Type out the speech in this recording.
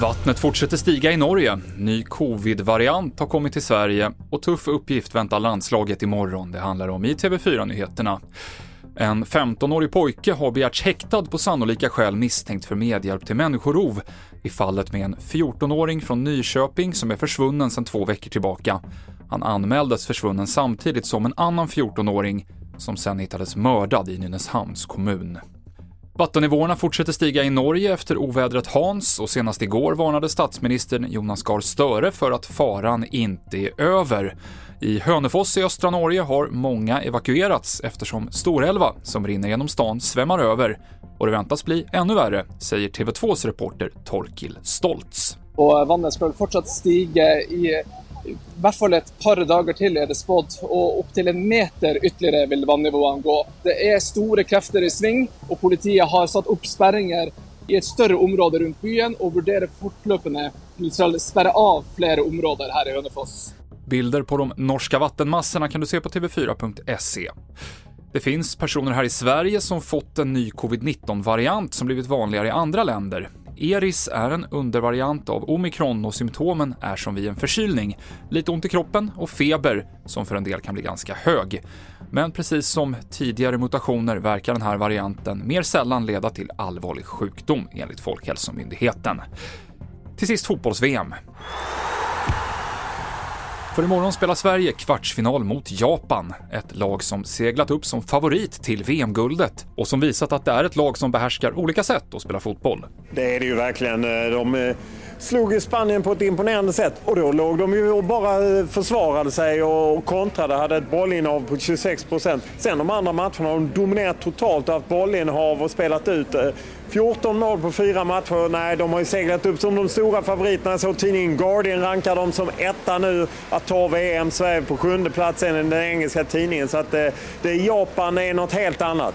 Vattnet fortsätter stiga i Norge. Ny covid-variant har kommit till Sverige och tuff uppgift väntar landslaget imorgon. Det handlar om i TV4-nyheterna. En 15-årig pojke har begärts häktad på sannolika skäl misstänkt för medhjälp till människorov i fallet med en 14-åring från Nyköping som är försvunnen sedan två veckor tillbaka. Han anmäldes försvunnen samtidigt som en annan 14-åring som sen hittades mördad i Nynäshamns kommun. Vattennivåerna fortsätter stiga i Norge efter ovädret Hans och senast igår varnade statsministern Jonas Gahr Støre för att faran inte är över. I Hönefors i östra Norge har många evakuerats eftersom Storälva, som rinner genom stan, svämmar över och det väntas bli ännu värre, säger TV2s reporter Torkil Stoltz. Och vattnet ska fortsatt stiga i i hvert fall et par dager til er det spådd, og opptil en meter ytterligere vil vannivåene gå. Det er store krefter i sving, og politiet har satt opp sperringer i et større område rundt byen og vurderer fortløpende å sperre av flere områder her i Hønefoss. Bilder på de norska vattenmassorna kan du se på tv4.se. Det finns personer här i Sverige som fått en ny covid-19-variant som blivit vanligare i andra länder. Eris är en undervariant av omikron och symptomen är som vid en förkylning. Lite ont i kroppen och feber, som för en del kan bli ganska hög. Men precis som tidigare mutationer verkar den här varianten mer sällan leda till allvarlig sjukdom enligt Folkhälsomyndigheten. Till sist fotbolls-VM. För imorgon spelar Sverige kvartsfinal mot Japan, ett lag som seglat upp som favorit till VM-guldet och som visat att det är ett lag som behärskar olika sätt att spela fotboll. Det är det ju verkligen. De eh, slog ju Spanien på ett imponerande sätt och då låg de ju och bara eh, försvarade sig och kontrade, hade ett bollinnehav på 26 procent. Sen de andra matcherna har de dominerat totalt och haft bollinnehav och spelat ut. Eh, 14 mål på fyra matcher. Nej, de har ju seglat upp som de stora favoriterna. Så tidningen Guardian rankar dem som etta nu att ta VM. Sverige på sjunde plats än den engelska tidningen. Så att det, det Japan är något helt annat.